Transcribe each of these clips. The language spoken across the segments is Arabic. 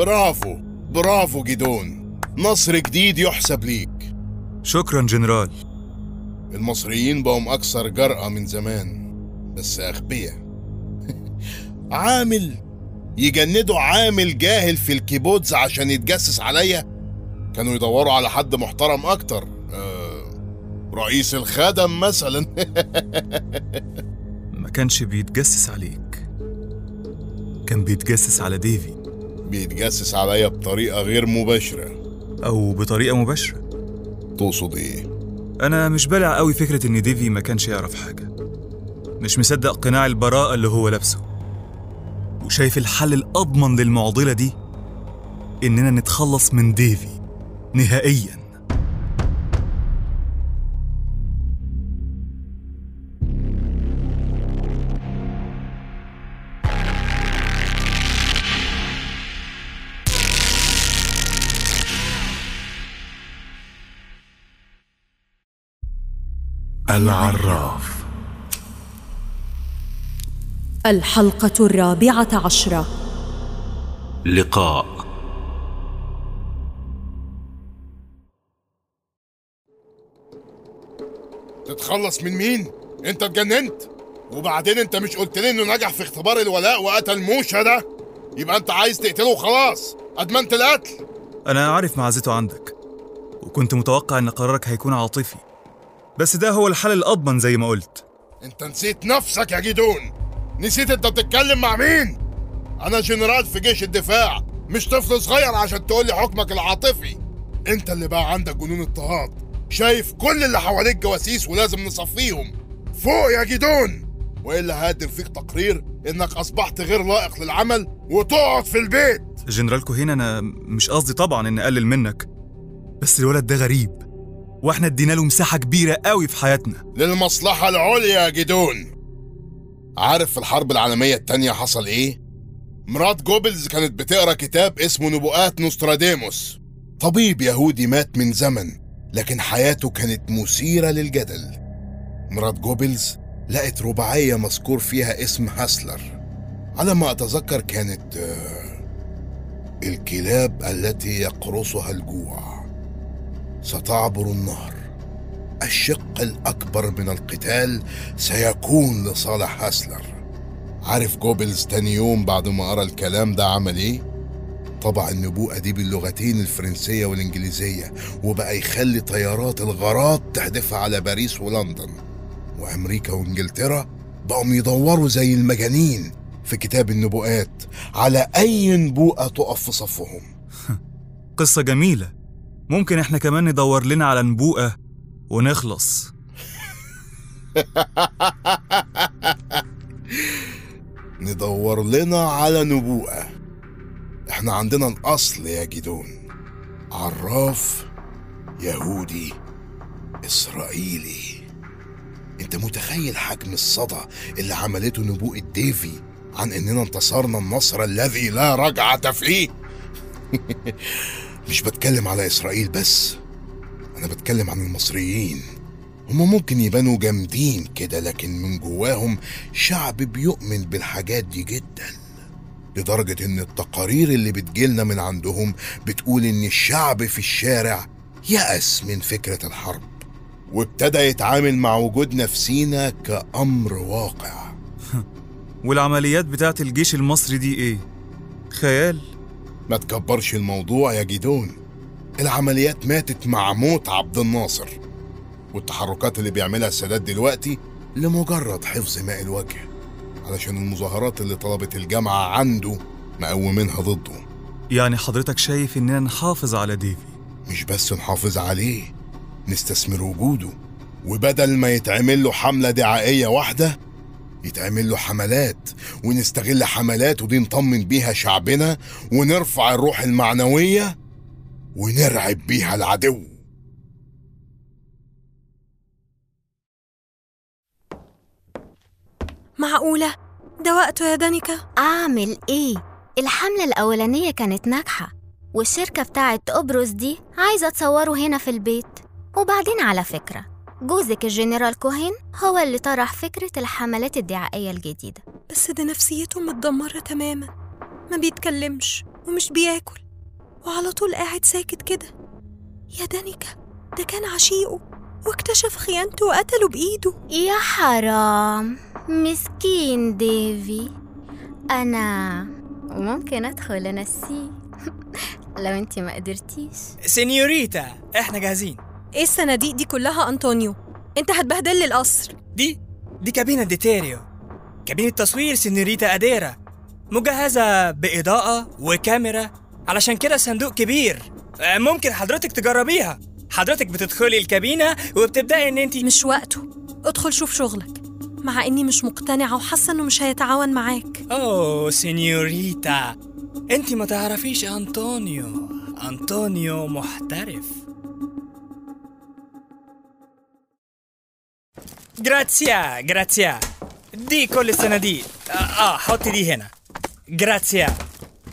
برافو برافو جدون نصر جديد يحسب ليك. شكرا جنرال. المصريين بقوا أكثر جرأة من زمان بس أغبياء. عامل يجندوا عامل جاهل في الكيبوتز عشان يتجسس عليا؟ كانوا يدوروا على حد محترم أكتر. آه رئيس الخدم مثلا. ما كانش بيتجسس عليك. كان بيتجسس على ديفي بيتجسس عليا بطريقة غير مباشرة. أو بطريقة مباشرة؟ تقصد إيه؟ أنا مش بالع قوي فكرة إن ديفي ما كانش يعرف حاجة. مش مصدق قناع البراءة اللي هو لابسه. وشايف الحل الأضمن للمعضلة دي؟ إننا نتخلص من ديفي. نهائياً. العراف الحلقة الرابعة عشرة لقاء تتخلص من مين؟ انت اتجننت؟ وبعدين انت مش قلت لي انه نجح في اختبار الولاء وقتل موشا ده؟ يبقى انت عايز تقتله وخلاص أدمنت القتل أنا عارف معزته عندك وكنت متوقع إن قرارك هيكون عاطفي بس ده هو الحل الأضمن زي ما قلت. انت نسيت نفسك يا جدون نسيت انت بتتكلم مع مين؟ أنا جنرال في جيش الدفاع مش طفل صغير عشان تقول لي حكمك العاطفي. انت اللي بقى عندك جنون اضطهاد. شايف كل اللي حواليك جواسيس ولازم نصفيهم. فوق يا جدون وإلا هقدم فيك تقرير إنك أصبحت غير لائق للعمل وتقعد في البيت. جنرال كوهين أنا مش قصدي طبعا إن أقلل منك بس الولد ده غريب. وإحنا ادينا له مساحة كبيرة قوي في حياتنا. للمصلحة العليا يا جدون عارف في الحرب العالمية التانية حصل إيه؟ مرات جوبلز كانت بتقرأ كتاب اسمه نبوءات نوستراديموس. طبيب يهودي مات من زمن لكن حياته كانت مثيرة للجدل. مرات جوبلز لقت رباعية مذكور فيها اسم هاسلر. على ما أتذكر كانت آه، الكلاب التي يقرصها الجوع. ستعبر النهر. الشق الأكبر من القتال سيكون لصالح هاسلر. عارف جوبلز تاني يوم بعد ما قرا الكلام ده عمل إيه؟ طبع النبوءة دي باللغتين الفرنسية والإنجليزية وبقى يخلي طيارات الغارات تحدفها على باريس ولندن. وأمريكا وإنجلترا بقوا يدوروا زي المجانين في كتاب النبوءات على أي نبوءة تقف في صفهم. قصة جميلة. ممكن إحنا كمان ندور لنا على نبوءة ونخلص. ندور لنا على نبوءة. إحنا عندنا الأصل يا جدون عراف يهودي إسرائيلي. انت متخيل حجم الصدى اللي عملته نبوءة ديفي عن إننا انتصرنا النصر الذي لا رجعة فيه؟ مش بتكلم على إسرائيل بس أنا بتكلم عن المصريين. هما ممكن يبانوا جامدين كده لكن من جواهم شعب بيؤمن بالحاجات دي جدا لدرجة إن التقارير اللي بتجيلنا من عندهم بتقول إن الشعب في الشارع يأس من فكرة الحرب وابتدى يتعامل مع وجودنا في سينا كأمر واقع. والعمليات بتاعت الجيش المصري دي إيه؟ خيال. ما تكبرش الموضوع يا جدون العمليات ماتت مع موت عبد الناصر. والتحركات اللي بيعملها السادات دلوقتي لمجرد حفظ ماء الوجه. علشان المظاهرات اللي طلبت الجامعة عنده مقومينها ضده. يعني حضرتك شايف إننا نحافظ على ديفي؟ مش بس نحافظ عليه نستثمر وجوده. وبدل ما يتعمل له حملة دعائية واحدة يتعمل له حملات ونستغل حملاته دي نطمن بيها شعبنا ونرفع الروح المعنوية ونرعب بيها العدو معقولة؟ ده وقته يا دانيكا؟ أعمل إيه؟ الحملة الأولانية كانت ناجحة والشركة بتاعت قبرص دي عايزة تصوره هنا في البيت وبعدين على فكرة جوزك الجنرال كوهين هو اللي طرح فكرة الحملات الدعائية الجديدة. بس ده نفسيته متدمرة تماما. ما بيتكلمش ومش بياكل. وعلى طول قاعد ساكت كده. يا دانيكا ده كان عشيقه. واكتشف خيانته وقتله بإيده. يا حرام. مسكين ديفي. أنا ممكن أدخل أنسيه لو أنتي ما قدرتيش. سينيوريتا إحنا جاهزين. إيه الصناديق دي؟ كلها أنطونيو. أنت هتبهدل لي القصر. دي دي كابينة ديتيريو. كابينة تصوير سينيوريتا أديرا. مجهزة بإضاءة وكاميرا علشان كده صندوق كبير. آه، ممكن حضرتك تجربيها. حضرتك بتدخلي الكابينة وبتبدأي إن أنت مش وقته. ادخل شوف شغلك. مع إني مش مقتنعة وحاسة إنه مش هيتعاون معاك. أوه سينيوريتا. أنت ما تعرفيش أنطونيو. أنطونيو محترف. grazie grazie دي كل الصناديق آه حطي دي هنا grazie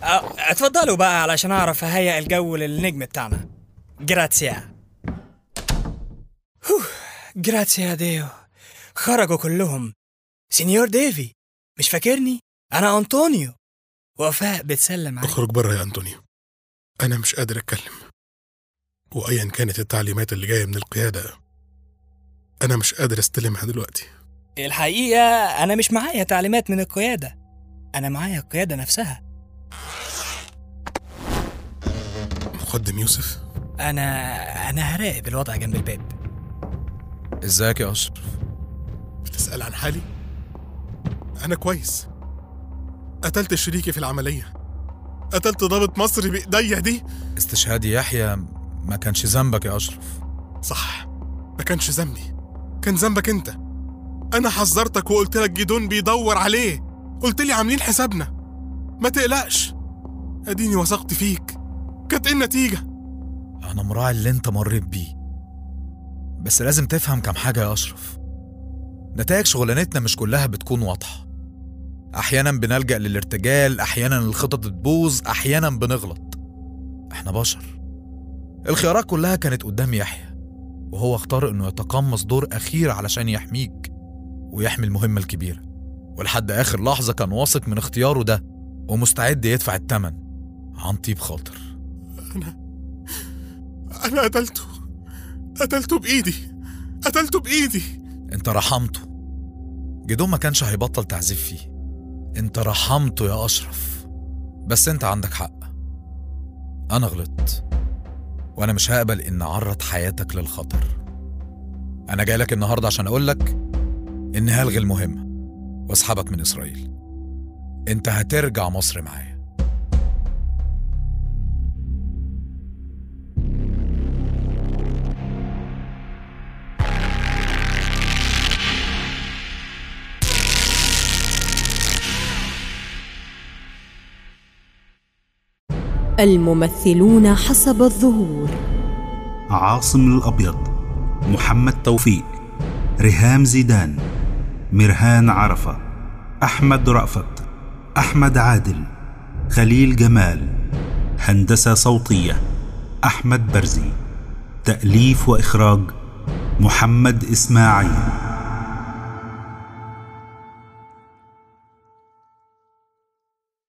آه اتفضلوا بقى علشان أعرف أهيئ الجو للنجم بتاعنا grazie grazie Dio خرجوا كلهم signor ديفي مش فاكرني أنا أنطونيو وفاء بتسلم عليك أخرج بره يا أنطونيو. أنا مش قادر أتكلم. وأيا كانت التعليمات اللي جاية من القيادة. أنا مش قادر أستلمها دلوقتي. الحقيقة أنا مش معايا تعليمات من القيادة. أنا معايا القيادة نفسها. مقدم يوسف؟ أنا أنا هراقب الوضع جنب الباب إزيك يا أشرف؟ بتسأل عن حالي؟ أنا كويس. قتلت شريكي في العملية. قتلت ضابط مصري بإيديا دي. استشهاد يحيى ما كانش ذنبك يا أشرف. صح ما كانش ذنبي. كان ذنبك انت. أنا حذرتك وقلت لك جدون بيدور عليه. قلت لي عاملين حسابنا. ما تقلقش. أديني وثقت فيك. كانت إيه النتيجة؟ أنا مراعي اللي أنت مريت بيه. بس لازم تفهم كام حاجة يا أشرف. نتائج شغلانتنا مش كلها بتكون واضحة. أحيانا بنلجأ للارتجال أحيانا الخطط بتبوظ أحيانا بنغلط. إحنا بشر. الخيارات كلها كانت قدام يحيى. وهو اختار إنه يتقمص دور أخير علشان يحميك ويحمي المهمة الكبيرة. ولحد آخر لحظة كان واثق من اختياره ده ومستعد يدفع الثمن عن طيب خاطر. أنا قتلته. قتلته بإيدي. قتلته بإيدي. أنت رحمته. جدون ما كانش هيبطل تعذيب فيه. أنت رحمته يا أشرف. بس أنت عندك حق. أنا غلطت. وأنا مش هقبل إن أعرض حياتك للخطر. أنا جاي لك النهارده عشان أقول لك اني هلغي المهمه واسحبك من إسرائيل. أنت هترجع مصر معايا. الممثلون حسب الظهور. عاصم الأبيض محمد توفيق ريهام زيدان مرهان عرفة أحمد رأفت أحمد عادل خليل جمال هندسة صوتية أحمد برزي تأليف وإخراج محمد إسماعيل.